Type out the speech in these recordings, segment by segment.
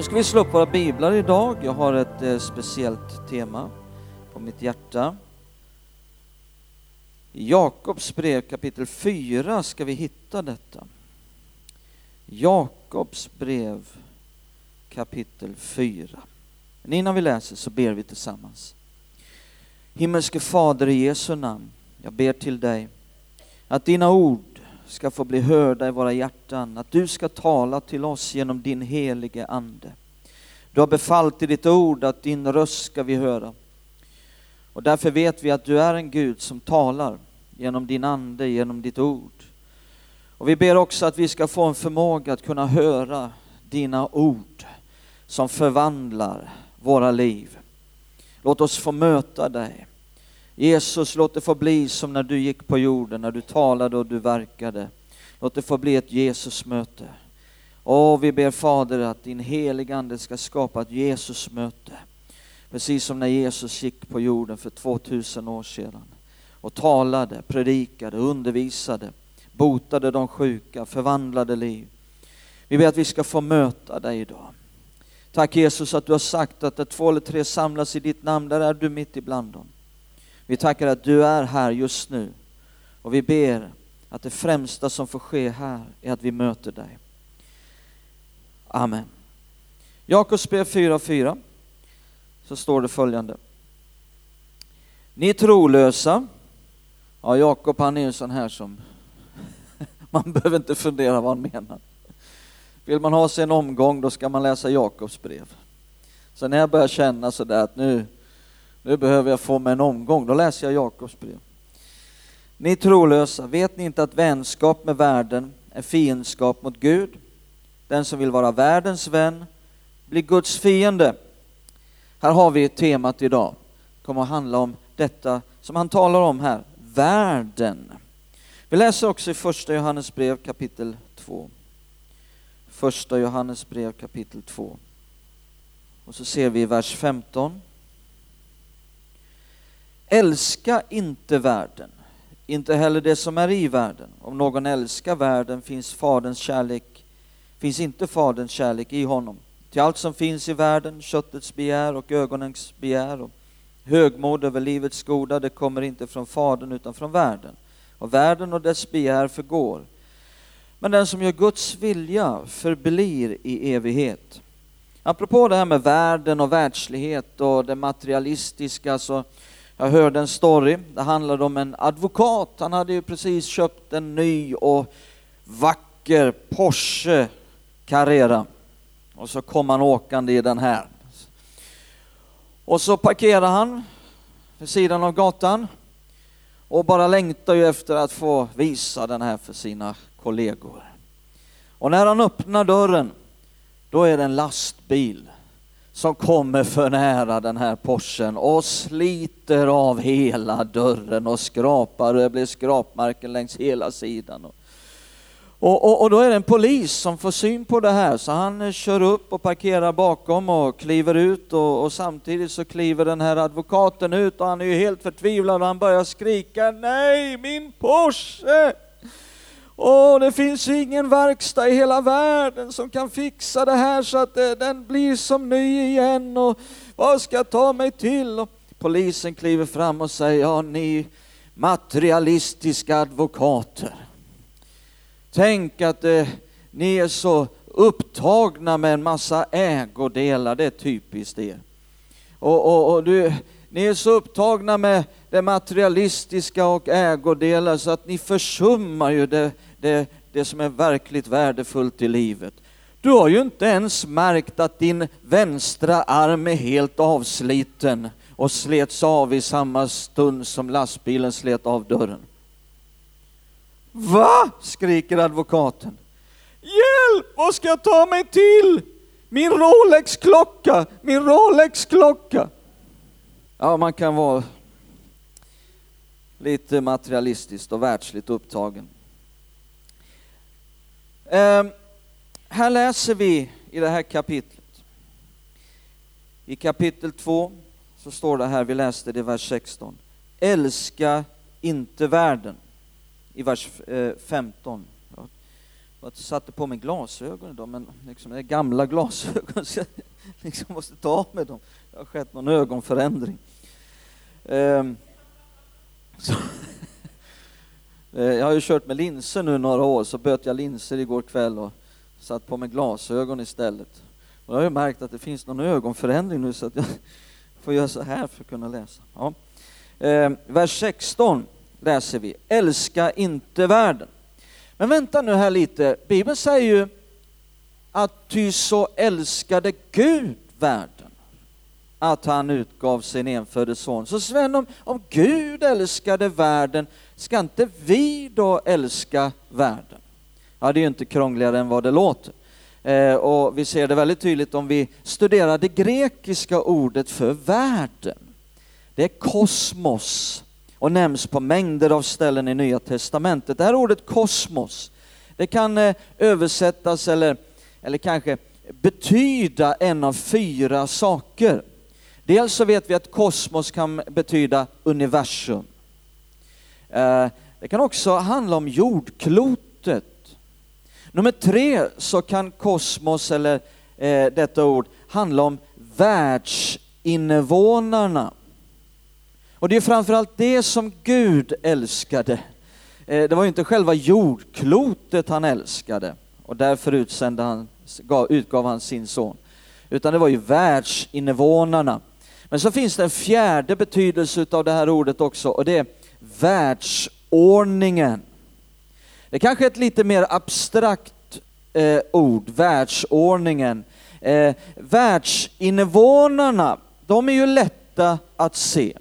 nu ska vi slå upp våra biblar idag. Jag har ett eh, speciellt tema på mitt hjärta. I Jakobs brev kapitel 4 ska vi hitta detta. Jakobs brev kapitel 4. Men innan vi läser så ber vi tillsammans. Himmelske Fader i Jesu namn, jag ber till dig att dina ord ska få bli hörda i våra hjärtan, att du ska tala till oss genom din helige Ande. Du har befallt i ditt ord att din röst ska vi höra. Och därför vet vi att du är en Gud som talar genom din Ande, genom ditt ord. Och vi ber också att vi ska få en förmåga att kunna höra dina ord som förvandlar våra liv. Låt oss få möta dig. Jesus, låt det få bli som när du gick på jorden, när du talade och du verkade. Låt det få bli ett Jesusmöte. Och vi ber Fader att din heliga Ande ska skapa ett Jesusmöte. Precis som när Jesus gick på jorden för 2000 år sedan och talade, predikade, undervisade, botade de sjuka, förvandlade liv. Vi ber att vi ska få möta dig idag. Tack Jesus att du har sagt att där två eller tre samlas i ditt namn, där är du mitt ibland dem. Vi tackar att du är här just nu och vi ber att det främsta som får ske här är att vi möter dig. Amen. Jakobs brev 4.4 så står det följande. Ni trolösa, ja Jakob han är en sån här som man behöver inte fundera vad han menar. Vill man ha sig en omgång då ska man läsa Jakobs brev. Så när jag börjar känna sådär att nu, nu behöver jag få mig en omgång, då läser jag Jakobs brev. Ni trolösa, vet ni inte att vänskap med världen är fiendskap mot Gud? Den som vill vara världens vän blir Guds fiende. Här har vi temat idag. Det kommer att handla om detta som han talar om här, världen. Vi läser också i första Johannes brev kapitel 2. Första Johannes brev kapitel 2. Och så ser vi i vers 15. Älska inte världen, inte heller det som är i världen. Om någon älskar världen finns faderns kärlek, finns inte faderns kärlek i honom. Till allt som finns i världen, köttets begär och ögonens begär och högmod över livets goda, det kommer inte från fadern utan från världen. Och världen och dess begär förgår. Men den som gör Guds vilja förblir i evighet. Apropå det här med världen och världslighet och det materialistiska så jag hörde en story, det handlade om en advokat. Han hade ju precis köpt en ny och vacker Porsche Carrera. Och så kom han åkande i den här. Och så parkerade han vid sidan av gatan och bara längtar ju efter att få visa den här för sina kollegor. Och när han öppnar dörren, då är det en lastbil som kommer för nära den här Porschen och sliter av hela dörren och skrapar och det blir skrapmärken längs hela sidan. Och, och, och, då är det en polis som får syn på det här så han eh, kör upp och parkerar bakom och kliver ut och, och samtidigt så kliver den här advokaten ut och han är ju helt förtvivlad och han börjar skrika nej min Porsche! Och det finns ingen verkstad i hela världen som kan fixa det här så att eh, den blir som ny igen och vad ska jag ta mig till? Och polisen kliver fram och säger, ja ni materialistiska advokater. Tänk att eh, ni är så upptagna med en massa ägodelar, det är typiskt er. Och, och, och du, ni är så upptagna med det materialistiska och ägodelar så att ni försummar ju det, det, det som är verkligt värdefullt i livet. Du har ju inte ens märkt att din vänstra arm är helt avsliten och slets av i samma stund som lastbilen slet av dörren. Va? skriker advokaten. Hjälp, vad ska jag ta mig till? Min Rolex-klocka, min Rolex-klocka. Ja, man kan vara lite materialistiskt och världsligt upptagen. Eh, här läser vi i det här kapitlet. I kapitel 2 så står det här, vi läste det i vers 16. Älska inte världen. I vers eh, 15. Jag satte på mig glasögon idag, men liksom det är gamla glasögon så jag liksom måste ta av mig dem. Det har skett någon ögonförändring. Ehm, så, eh, jag har ju kört med linser nu några år, så böt jag linser igår kväll och satt på mig glasögon istället. Och jag har ju märkt att det finns någon ögonförändring nu så att jag får göra så här för att kunna läsa. Ja. Ehm, vers 16 läser vi, älska inte världen. Men vänta nu här lite, Bibeln säger ju att ty så älskade Gud världen att han utgav sin enfödde son. Så Sven, om, om Gud älskade världen, ska inte vi då älska världen? Ja, det är ju inte krångligare än vad det låter. Eh, och vi ser det väldigt tydligt om vi studerar det grekiska ordet för världen. Det är kosmos och nämns på mängder av ställen i Nya Testamentet. Det här ordet kosmos, det kan eh, översättas eller, eller kanske betyda en av fyra saker. Dels så vet vi att kosmos kan betyda universum. Eh, det kan också handla om jordklotet. Nummer tre så kan kosmos, eller eh, detta ord, handla om världsinvånarna. Och det är framförallt det som Gud älskade. Eh, det var ju inte själva jordklotet han älskade och därför utsände han, utgav han sin son, utan det var ju världsinvånarna. Men så finns det en fjärde betydelse av det här ordet också och det är världsordningen. Det är kanske är ett lite mer abstrakt eh, ord, världsordningen. Eh, världsinvånarna, de är ju lätta att se.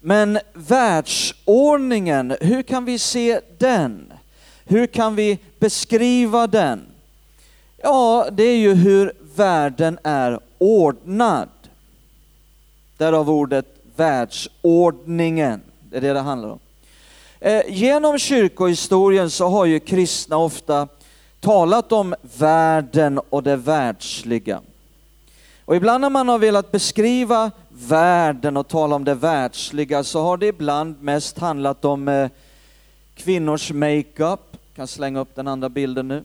Men världsordningen, hur kan vi se den? Hur kan vi beskriva den? Ja, det är ju hur världen är ordnad. Därav ordet världsordningen, det är det det handlar om. Eh, genom kyrkohistorien så har ju kristna ofta talat om världen och det världsliga. Och ibland när man har velat beskriva världen och tala om det världsliga så har det ibland mest handlat om eh, kvinnors makeup. kan slänga upp den andra bilden nu.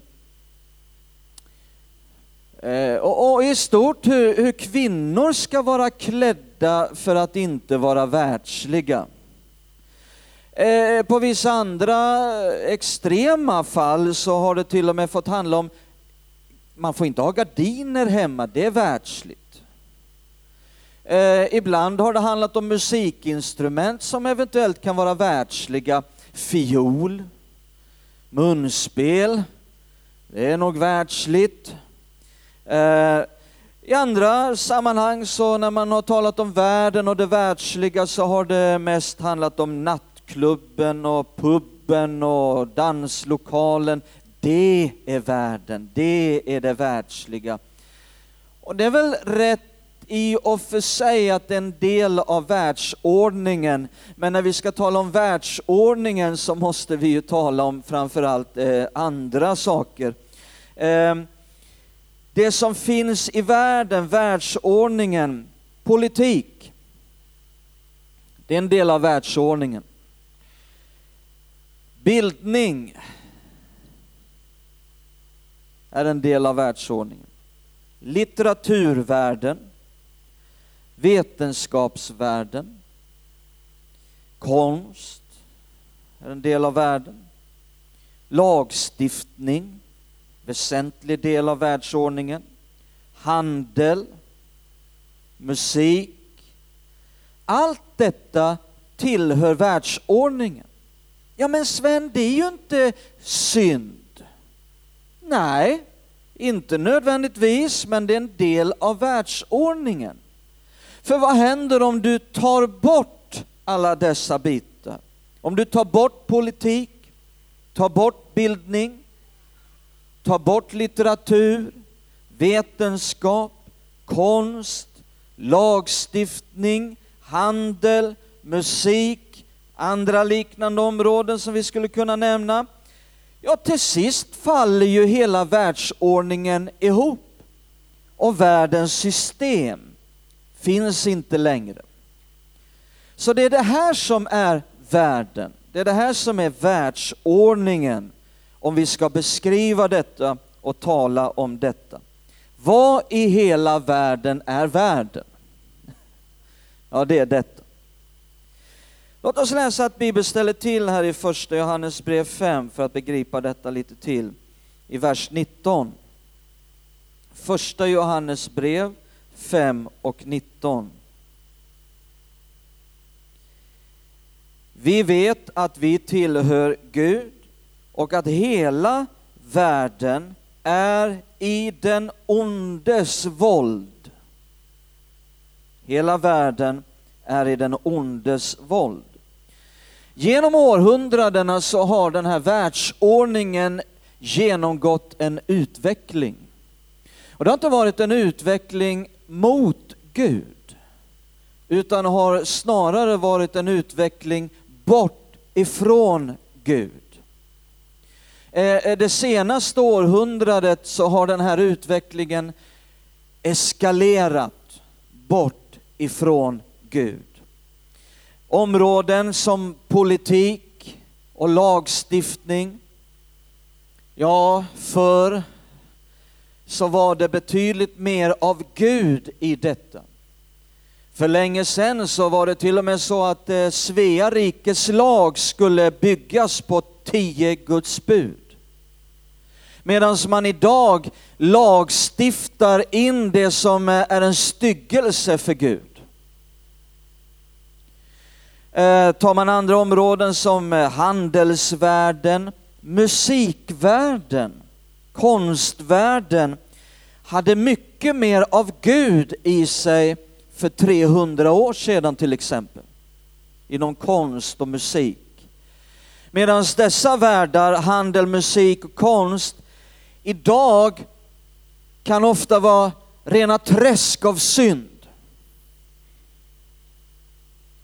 Eh, och, och, i stort hur, hur kvinnor ska vara klädda för att inte vara världsliga. Eh, på vissa andra extrema fall så har det till och med fått handla om man får inte ha gardiner hemma, det är världsligt. Eh, ibland har det handlat om musikinstrument som eventuellt kan vara världsliga. Fiol, munspel, det är nog världsligt. Eh, i andra sammanhang så när man har talat om världen och det världsliga så har det mest handlat om nattklubben och puben och danslokalen. Det är världen, det är det världsliga. Och det är väl rätt i och för sig att det är en del av världsordningen, men när vi ska tala om världsordningen så måste vi ju tala om framförallt eh, andra saker. Eh, det som finns i världen, världsordningen, politik, det är en del av världsordningen. Bildning är en del av världsordningen. Litteraturvärlden, vetenskapsvärlden, konst är en del av världen, lagstiftning, väsentlig del av världsordningen, handel, musik. Allt detta tillhör världsordningen. Ja men Sven, det är ju inte synd. Nej, inte nödvändigtvis, men det är en del av världsordningen. För vad händer om du tar bort alla dessa bitar? Om du tar bort politik, tar bort bildning, tar bort litteratur, vetenskap, konst, lagstiftning, handel, musik, andra liknande områden som vi skulle kunna nämna. Ja, till sist faller ju hela världsordningen ihop och världens system finns inte längre. Så det är det här som är världen. Det är det här som är världsordningen om vi ska beskriva detta och tala om detta. Vad i hela världen är världen? Ja, det är detta. Låt oss läsa ett bibelställe till här i första Johannes brev 5 för att begripa detta lite till. I vers 19. Första Johannes brev 5 och 19. Vi vet att vi tillhör Gud och att hela världen är i den ondes våld. Hela världen är i den ondes våld. Genom århundradena så har den här världsordningen genomgått en utveckling. Och det har inte varit en utveckling mot Gud, utan har snarare varit en utveckling bort ifrån Gud. Eh, eh, det senaste århundradet så har den här utvecklingen eskalerat bort ifrån Gud. Områden som politik och lagstiftning. Ja, förr så var det betydligt mer av Gud i detta. För länge sedan så var det till och med så att eh, Svea rikes lag skulle byggas på tio Guds bud. Medan man idag lagstiftar in det som eh, är en styggelse för Gud. Eh, tar man andra områden som eh, handelsvärlden, musikvärlden, konstvärlden hade mycket mer av Gud i sig för 300 år sedan till exempel. Inom konst och musik. Medan dessa världar, handel, musik och konst, idag kan ofta vara rena träsk av synd.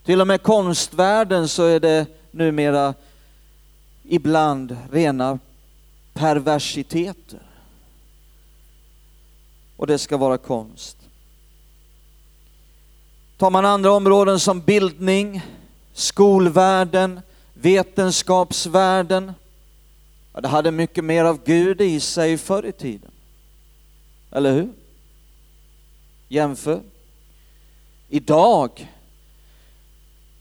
Till och med konstvärlden så är det numera ibland rena perversiteter. Och det ska vara konst. Tar man andra områden som bildning, skolvärlden, vetenskapsvärlden, ja, det hade mycket mer av Gud i sig förr i tiden. Eller hur? Jämför. Idag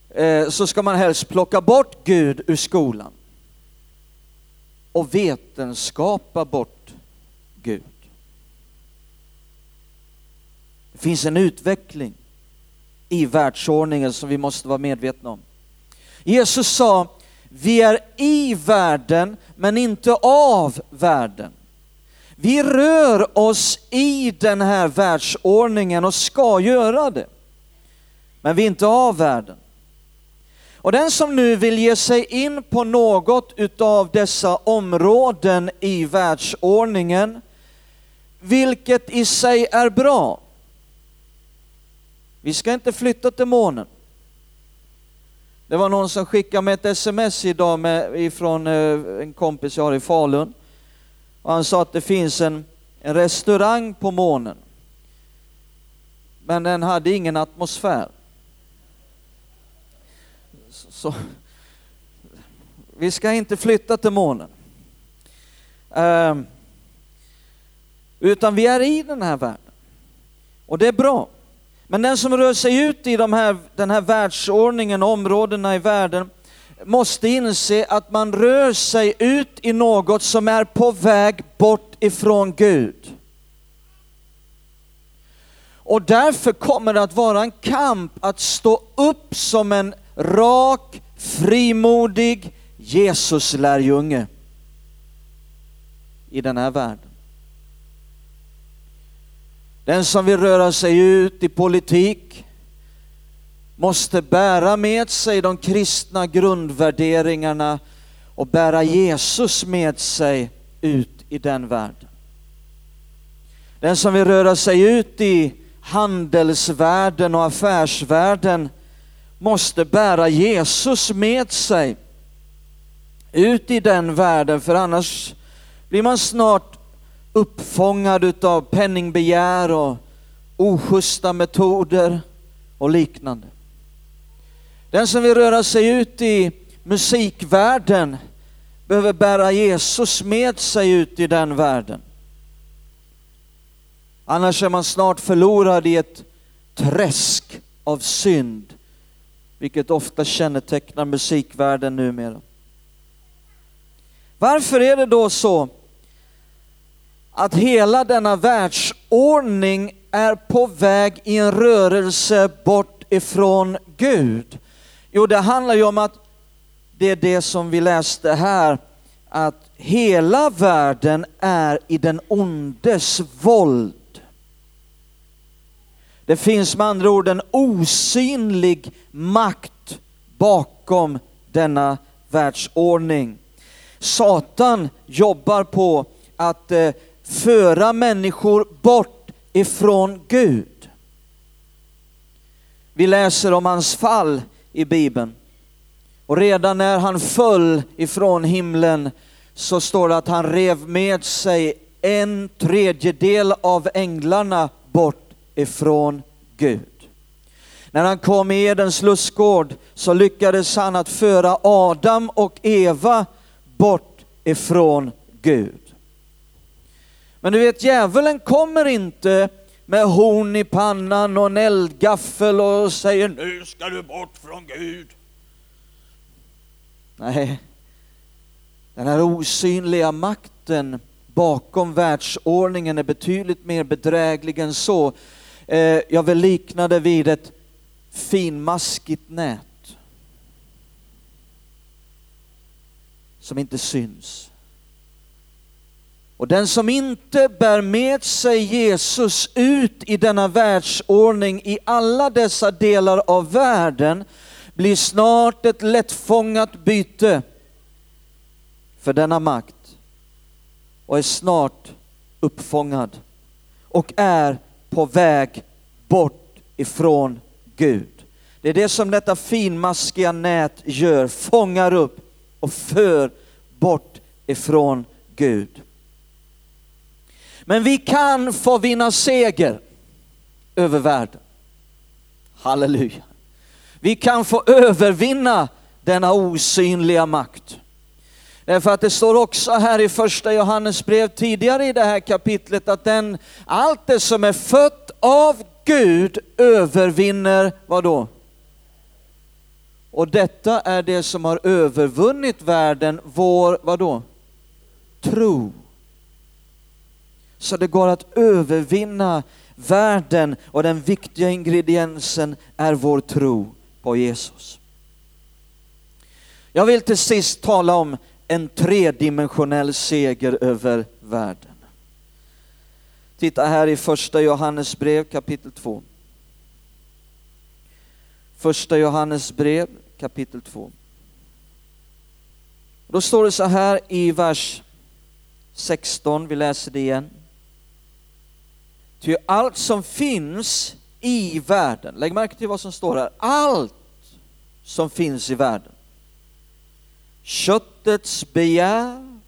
eh, så ska man helst plocka bort Gud ur skolan och vetenskapa bort Gud. Det finns en utveckling i världsordningen som vi måste vara medvetna om. Jesus sa, vi är i världen men inte av världen. Vi rör oss i den här världsordningen och ska göra det. Men vi är inte av världen. Och den som nu vill ge sig in på något utav dessa områden i världsordningen, vilket i sig är bra. Vi ska inte flytta till månen. Det var någon som skickade mig ett sms idag med, ifrån eh, en kompis jag har i Falun. Och han sa att det finns en, en restaurang på månen. Men den hade ingen atmosfär. Så, vi ska inte flytta till månen. Um, utan vi är i den här världen. Och det är bra. Men den som rör sig ut i de här, den här världsordningen, områdena i världen, måste inse att man rör sig ut i något som är på väg bort ifrån Gud. Och därför kommer det att vara en kamp att stå upp som en rak, frimodig Jesuslärjunge i den här världen. Den som vill röra sig ut i politik måste bära med sig de kristna grundvärderingarna och bära Jesus med sig ut i den världen. Den som vill röra sig ut i handelsvärlden och affärsvärlden måste bära Jesus med sig ut i den världen, för annars blir man snart uppfångad av penningbegär och ojusta metoder och liknande. Den som vill röra sig ut i musikvärlden behöver bära Jesus med sig ut i den världen. Annars är man snart förlorad i ett träsk av synd, vilket ofta kännetecknar musikvärlden numera. Varför är det då så att hela denna världsordning är på väg i en rörelse bort ifrån Gud? Jo, det handlar ju om att det är det som vi läste här, att hela världen är i den ondes våld. Det finns med andra ord en osynlig makt bakom denna världsordning. Satan jobbar på att eh, föra människor bort ifrån Gud. Vi läser om hans fall i Bibeln. Och redan när han föll ifrån himlen så står det att han rev med sig en tredjedel av änglarna bort ifrån Gud. När han kom i Edens lustgård så lyckades han att föra Adam och Eva bort ifrån Gud. Men du vet, djävulen kommer inte med horn i pannan och en eldgaffel och säger nu ska du bort från Gud. Nej, den här osynliga makten bakom världsordningen är betydligt mer bedräglig än så. Eh, jag vill likna det vid ett finmaskigt nät som inte syns. Och den som inte bär med sig Jesus ut i denna världsordning i alla dessa delar av världen blir snart ett lättfångat byte för denna makt och är snart uppfångad och är på väg bort ifrån Gud. Det är det som detta finmaskiga nät gör, fångar upp och för bort ifrån Gud. Men vi kan få vinna seger över världen. Halleluja. Vi kan få övervinna denna osynliga makt. Därför att det står också här i första Johannes brev tidigare i det här kapitlet att den, allt det som är fött av Gud övervinner vad då? Och detta är det som har övervunnit världen, vår, vad då? Tro. Så det går att övervinna världen och den viktiga ingrediensen är vår tro på Jesus. Jag vill till sist tala om en tredimensionell seger över världen. Titta här i första Johannes brev kapitel 2. Första Johannes brev kapitel 2. Då står det så här i vers 16, vi läser det igen. Ty allt som finns i världen, lägg märke till vad som står här, allt som finns i världen. Köttets begär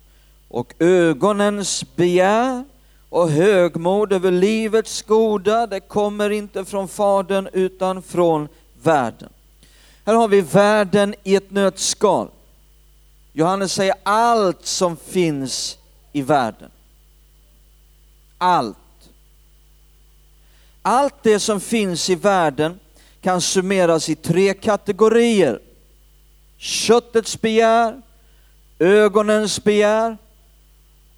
och ögonens begär och högmod över livets goda, det kommer inte från Fadern utan från världen. Här har vi världen i ett nötskal. Johannes säger allt som finns i världen. Allt. Allt det som finns i världen kan summeras i tre kategorier. Köttets begär, ögonens begär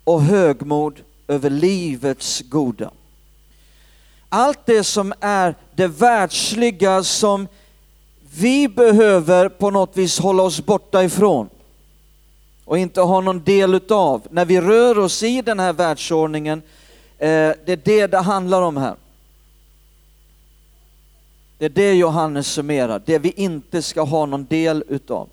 och högmod över livets goda. Allt det som är det världsliga som vi behöver på något vis hålla oss borta ifrån och inte ha någon del utav. När vi rör oss i den här världsordningen, eh, det är det det handlar om här. Det är det Johannes summerar, det vi inte ska ha någon del utav.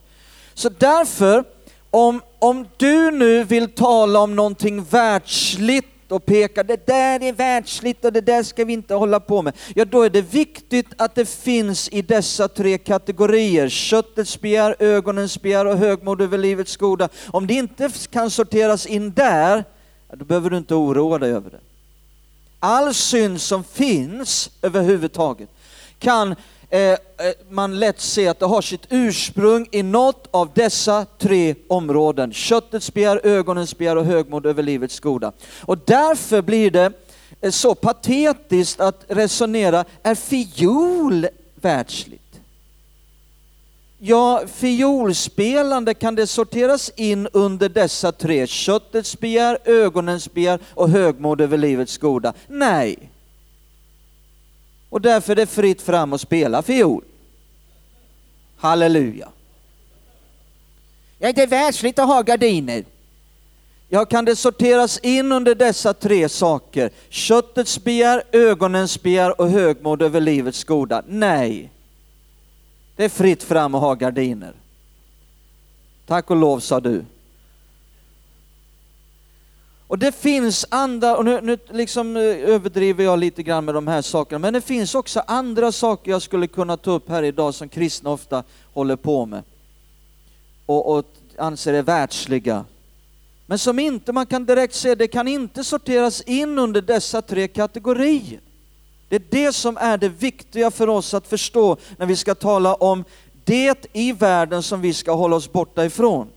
Så därför, om, om du nu vill tala om någonting världsligt och pekar, det där är världsligt och det där ska vi inte hålla på med. Ja, då är det viktigt att det finns i dessa tre kategorier, köttets begär, ögonens begär och högmod över livets goda. Om det inte kan sorteras in där, då behöver du inte oroa dig över det. All synd som finns överhuvudtaget kan eh, eh, man lätt se att det har sitt ursprung i något av dessa tre områden. Köttets begär, ögonens begär och högmod över livets goda. Och därför blir det eh, så patetiskt att resonera, är fiol världsligt? Ja, fiolspelande kan det sorteras in under dessa tre, köttets begär, ögonens begär och högmod över livets goda? Nej. Och därför är det fritt fram att spela fiol. Halleluja. Ja, det är världsligt att ha gardiner. Ja, kan det sorteras in under dessa tre saker? Köttets begär, ögonens begär och högmod över livets goda? Nej. Det är fritt fram att ha gardiner. Tack och lov sa du. Och det finns andra, och nu, nu liksom eh, överdriver jag lite grann med de här sakerna, men det finns också andra saker jag skulle kunna ta upp här idag som kristna ofta håller på med och, och anser är världsliga. Men som inte, man kan direkt säga, det kan inte sorteras in under dessa tre kategorier. Det är det som är det viktiga för oss att förstå när vi ska tala om det i världen som vi ska hålla oss borta ifrån.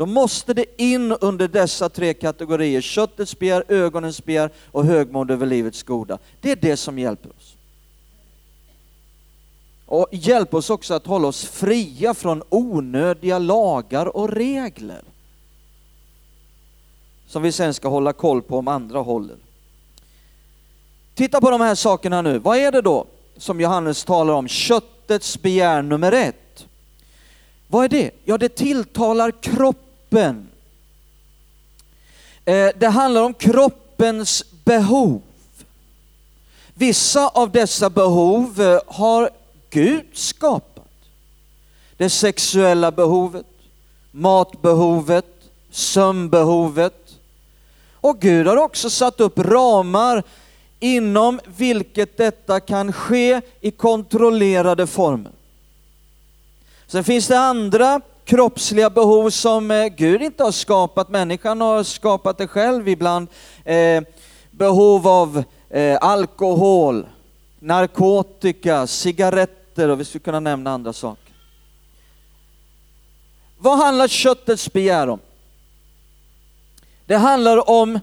Då måste det in under dessa tre kategorier, köttets begär, ögonens begär och högmod över livets goda. Det är det som hjälper oss. Och hjälp oss också att hålla oss fria från onödiga lagar och regler. Som vi sen ska hålla koll på om andra håller. Titta på de här sakerna nu. Vad är det då som Johannes talar om? Köttets begär nummer ett. Vad är det? Ja, det tilltalar kroppen kroppen. Eh, det handlar om kroppens behov. Vissa av dessa behov eh, har Gud skapat. Det sexuella behovet, matbehovet, sömnbehovet. Och Gud har också satt upp ramar inom vilket detta kan ske i kontrollerade former. Sen finns det andra kroppsliga behov som eh, Gud inte har skapat, människan har skapat det själv ibland. Eh, behov av eh, alkohol, narkotika, cigaretter och vi skulle kunna nämna andra saker. Vad handlar köttets begär om? Det handlar om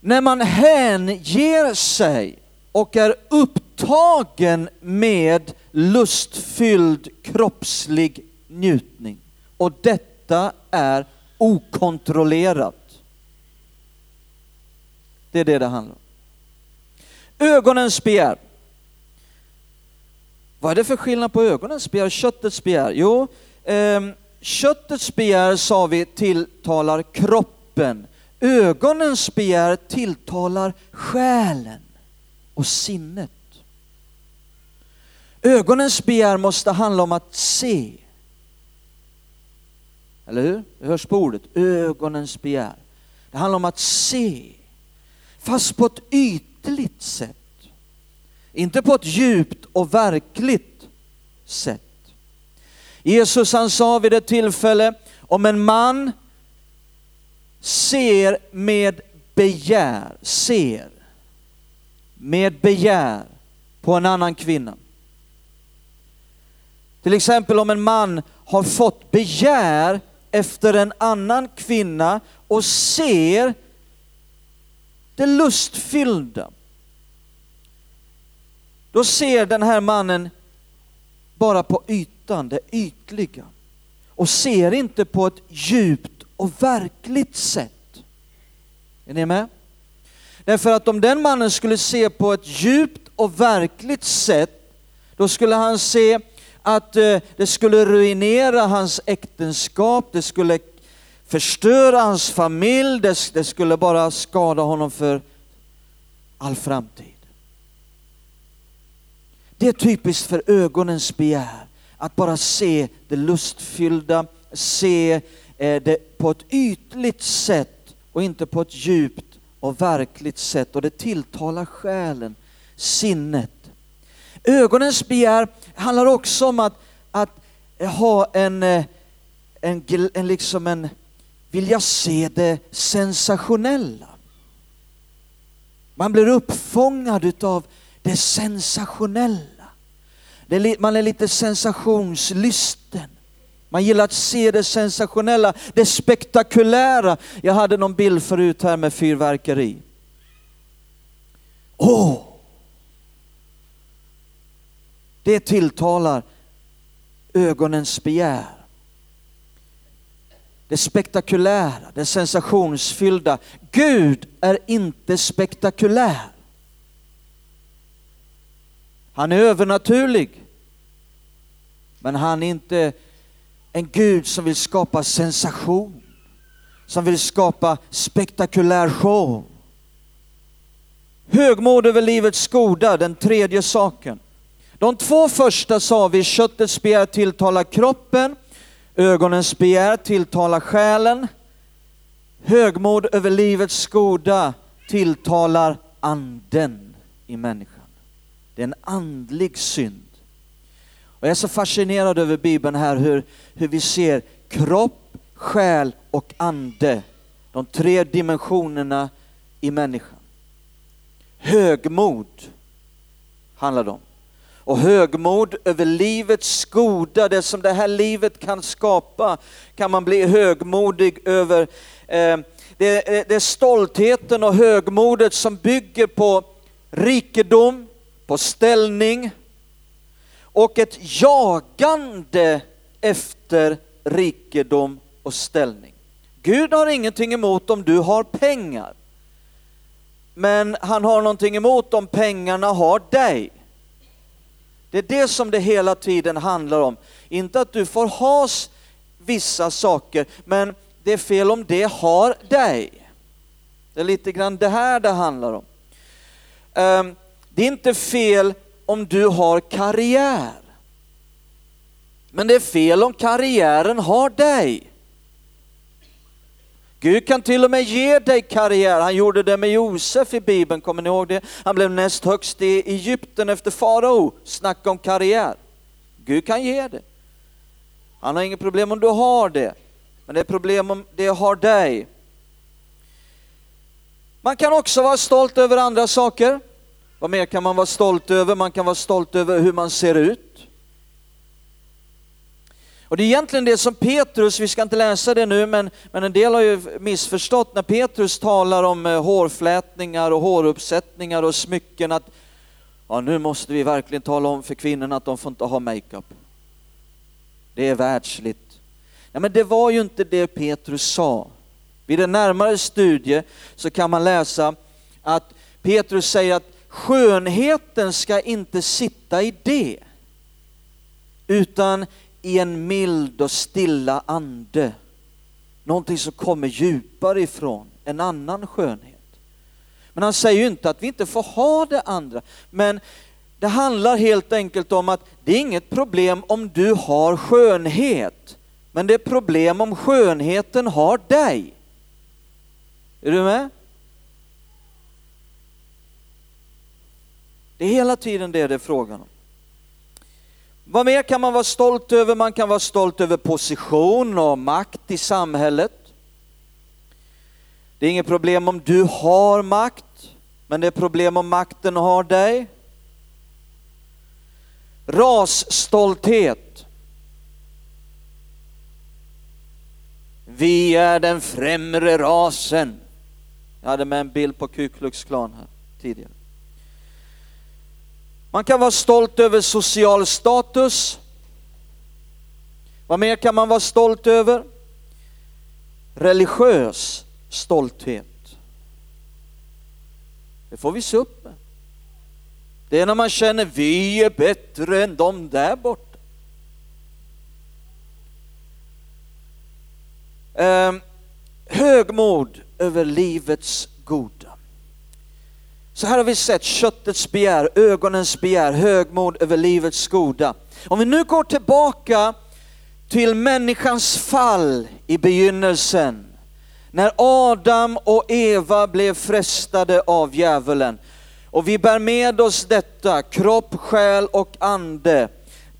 när man hänger sig och är upptagen med lustfylld kroppslig njutning och detta är okontrollerat. Det är det det handlar om. Ögonens begär. Vad är det för skillnad på ögonens begär och köttets begär? Jo, eh, köttets begär sa vi tilltalar kroppen Ögonens begär tilltalar själen och sinnet. Ögonens begär måste handla om att se. Eller hur? Det hörs på ordet, ögonens begär. Det handlar om att se, fast på ett ytligt sätt. Inte på ett djupt och verkligt sätt. Jesus han sa vid ett tillfälle om en man ser med begär, ser med begär på en annan kvinna. Till exempel om en man har fått begär efter en annan kvinna och ser det lustfyllda. Då ser den här mannen bara på ytan, det ytliga och ser inte på ett djupt och verkligt sätt. Är ni med? Därför att om den mannen skulle se på ett djupt och verkligt sätt, då skulle han se att eh, det skulle ruinera hans äktenskap, det skulle förstöra hans familj, det, skulle bara skada honom för all framtid. Det är typiskt för ögonens begär, att bara se det lustfyllda, se eh, det på ett ytligt sätt och inte på ett djupt och verkligt sätt och det tilltalar själen, sinnet. Ögonens begär handlar också om att, att ha en, eh, en, en, liksom en, vilja se det sensationella. Man blir uppfångad utav det sensationella. Man är lite sensationslysten. Man gillar att se det sensationella, det spektakulära. Jag hade någon bild förut här med fyrverkeri. Åh! Oh! Det tilltalar ögonens begär. Det spektakulära, det sensationsfyllda. Gud är inte spektakulär. Han är övernaturlig. Men han är inte en Gud som vill skapa sensation, som vill skapa spektakulär show. Högmod över livets goda, den tredje saken. De två första sa vi, köttets begär tilltalar kroppen, ögonens begär tilltalar själen. Högmod över livets goda tilltalar anden i människan. Det är en andlig synd. Och jag är så fascinerad över Bibeln här hur, hur vi ser kropp, själ och ande. De tre dimensionerna i människan. Högmod handlar det om. Och högmod över livets goda, det som det här livet kan skapa, kan man bli högmodig över. Eh, det, eh, det är stoltheten och högmodet som bygger på rikedom, på ställning och ett jagande efter rikedom och ställning. Gud har ingenting emot om du har pengar. Men han har någonting emot om pengarna har dig. Det är det som det hela tiden handlar om. Inte att du får ha vissa saker, men det är fel om det har dig. Det är lite grann det här det handlar om. Ehm, det är inte fel om du har karriär. Men det är fel om karriären har dig. Gud kan till och med ge dig karriär. Han gjorde det med Josef i Bibeln, kommer ni ihåg det? Han blev näst högst i Egypten efter farao. Snacka om karriär. Gud kan ge det. Han har inget problem om du har det, men det är problem om det har dig. Man kan också vara stolt över andra saker. Vad mer kan man vara stolt över? Man kan vara stolt över hur man ser ut. Och det är egentligen det som Petrus, vi ska inte läsa det nu, men, men en del har ju missförstått när Petrus talar om eh, hårflätningar och håruppsättningar och smycken att ja, nu måste vi verkligen tala om för kvinnorna att de får inte ha makeup. Det är världsligt. Ja, men det var ju inte det Petrus sa. Vid en närmare studie så kan man läsa att Petrus säger att skönheten ska inte sitta i det, utan i en mild och stilla ande. Någonting som kommer djupare ifrån, en annan skönhet. Men han säger ju inte att vi inte får ha det andra, men det handlar helt enkelt om att det är inget problem om du har skönhet, men det är problem om skönheten har dig. Är du med? Det är hela tiden det det är frågan om. Vad mer kan man vara stolt över? Man kan vara stolt över position och makt i samhället. Det är inget problem om du har makt, men det är problem om makten har dig. Rasstolthet. Vi är den främre rasen. Jag hade med en bild på Ku Klux Klan här tidigare. Man kan vara stolt över social status. Vad mer kan man vara stolt över? Religiös stolthet. Det får vi se upp med. Det är när man känner vi är bättre än de där borta. Eh, högmod över livets goda. Så här har vi sett köttets begär, ögonens begär, högmod över livets goda. Om vi nu går tillbaka till människans fall i begynnelsen, när Adam och Eva blev frestade av djävulen. Och vi bär med oss detta, kropp, själ och ande.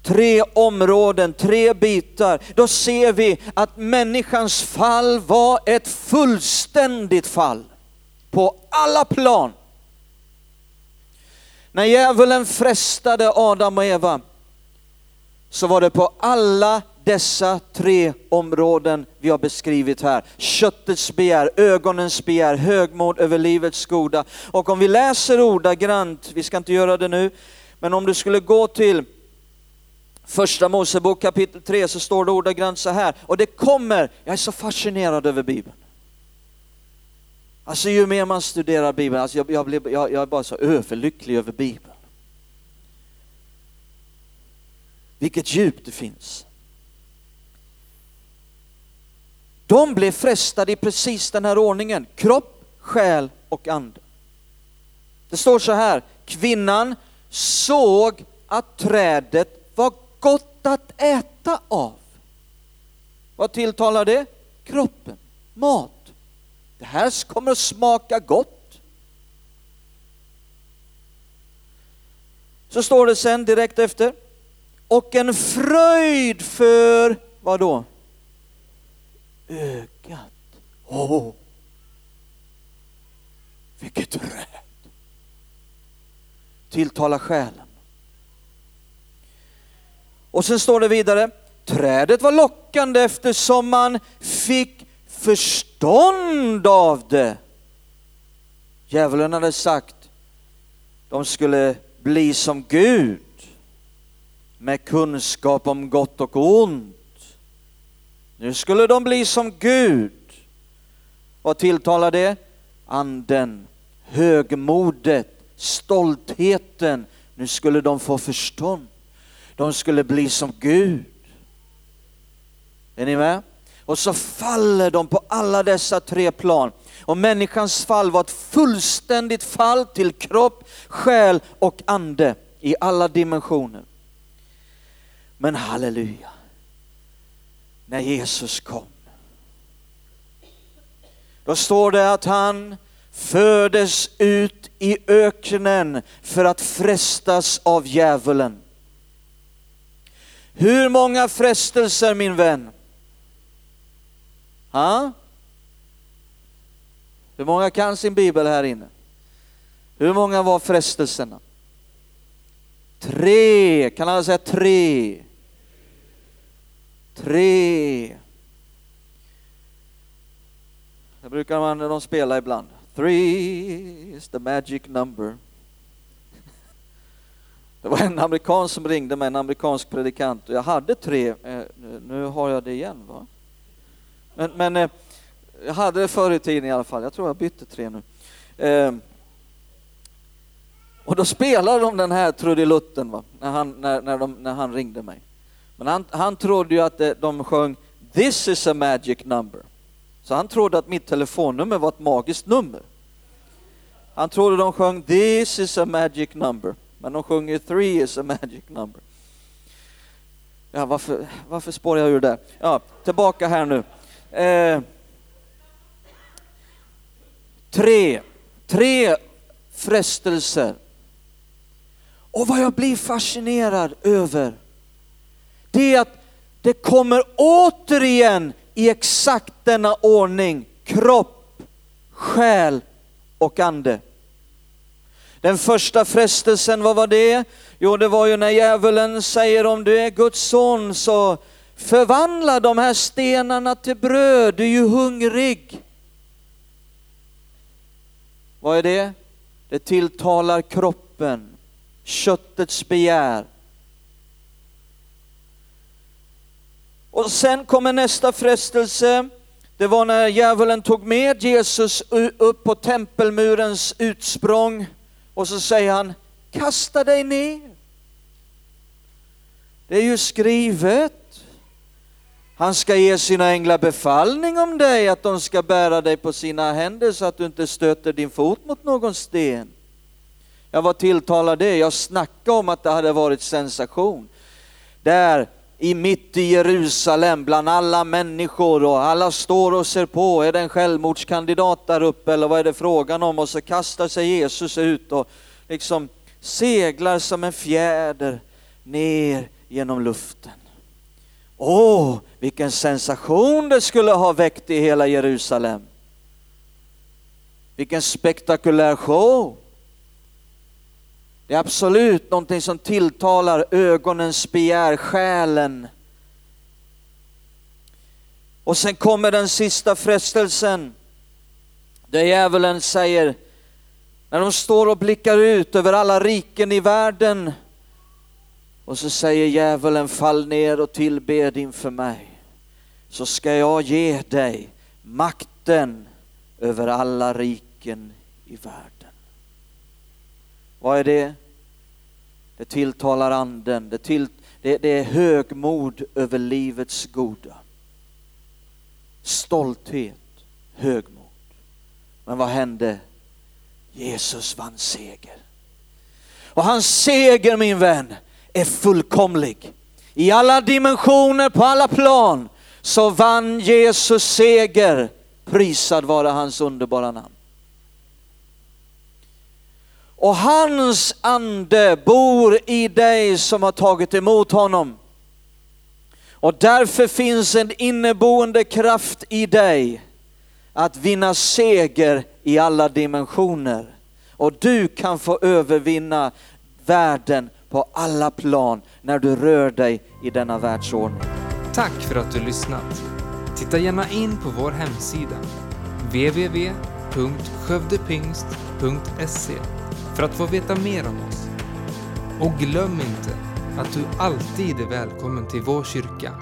Tre områden, tre bitar. Då ser vi att människans fall var ett fullständigt fall på alla plan. När djävulen frestade Adam och Eva så var det på alla dessa tre områden vi har beskrivit här. Köttets begär, ögonens begär, högmod över livets goda. Och om vi läser ordagrant, vi ska inte göra det nu, men om du skulle gå till första Mosebok kapitel 3 så står det ordagrant så här, och det kommer, jag är så fascinerad över Bibeln. Alltså ju mer man studerar Bibeln, alltså jag, jag, blir, jag, jag är bara så överlycklig över Bibeln. Vilket djup det finns. De blev frestade i precis den här ordningen, kropp, själ och ande. Det står så här, kvinnan såg att trädet var gott att äta av. Vad tilltalar det? Kroppen, mat. Det här kommer att smaka gott. Så står det sen direkt efter, och en fröjd för, vad då? ögat. Åh, oh, vilket träd! Tilltala själen. Och sen står det vidare, trädet var lockande eftersom man fick förstånd av det. Djävulen hade sagt, de skulle bli som Gud med kunskap om gott och ont. Nu skulle de bli som Gud. Vad tilltalar det? Anden, högmodet, stoltheten. Nu skulle de få förstånd. De skulle bli som Gud. Är ni med? Och så faller de på alla dessa tre plan. Och människans fall var ett fullständigt fall till kropp, själ och ande i alla dimensioner. Men halleluja, när Jesus kom. Då står det att han fördes ut i öknen för att frestas av djävulen. Hur många frestelser min vän? Ha? Hur många kan sin bibel här inne? Hur många var frestelserna? Tre, kan alla säga tre? Tre. Det brukar man de spela ibland. Three is the magic number. Det var en amerikan som ringde mig, en amerikansk predikant. och Jag hade tre, eh, nu har jag det igen va? Men, men eh, jag hade det förr i tiden i alla fall, jag tror jag bytte tre nu. Eh, och då spelade de den här trudelutten va? När, han, när, när, de, när han ringde mig. Men han, han trodde ju att eh, de sjöng This is a magic number. Så han trodde att mitt telefonnummer var ett magiskt nummer. Han trodde de sjöng This is a magic number. Men de sjunger Three is a magic number. Ja, varför, varför spårar jag ur där? Ja, tillbaka här nu. Eh, tre, tre frestelser. Och vad jag blir fascinerad över det är att det kommer återigen i exakt denna ordning, kropp, själ och ande. Den första frestelsen, vad var det? Jo, det var ju när djävulen säger om du är Guds son så förvandla de här stenarna till bröd, du är ju hungrig. Vad är det? Det tilltalar kroppen, köttets begär. Och sen kommer nästa frestelse. Det var när djävulen tog med Jesus upp på tempelmurens utsprång och så säger han, kasta dig ner. Det är ju skrivet. Han ska ge sina änglar befallning om dig, att de ska bära dig på sina händer så att du inte stöter din fot mot någon sten. Ja, vad tilltalar det? Jag snackade om att det hade varit sensation. Där i mitt i Jerusalem bland alla människor och alla står och ser på. Är det en självmordskandidat där uppe eller vad är det frågan om? Och så kastar sig Jesus ut och liksom seglar som en fjäder ner genom luften. Åh, vilken sensation det skulle ha väckt i hela Jerusalem. Vilken spektakulär show. Det är absolut någonting som tilltalar ögonens begär, själen. Och sen kommer den sista frestelsen. Där djävulen säger, när de står och blickar ut över alla riken i världen och så säger djävulen fall ner och tillbed inför mig så ska jag ge dig makten över alla riken i världen. Vad är det? Det tilltalar anden, det, till, det, det är högmod över livets goda. Stolthet, högmod. Men vad hände? Jesus vann seger. Och hans seger min vän är fullkomlig. I alla dimensioner, på alla plan så vann Jesus seger. Prisad vare hans underbara namn. Och hans ande bor i dig som har tagit emot honom. Och därför finns en inneboende kraft i dig att vinna seger i alla dimensioner. Och du kan få övervinna världen på alla plan när du rör dig i denna världsordning. Tack för att du lyssnat. Titta gärna in på vår hemsida www.skövdepingst.se för att få veta mer om oss. Och glöm inte att du alltid är välkommen till vår kyrka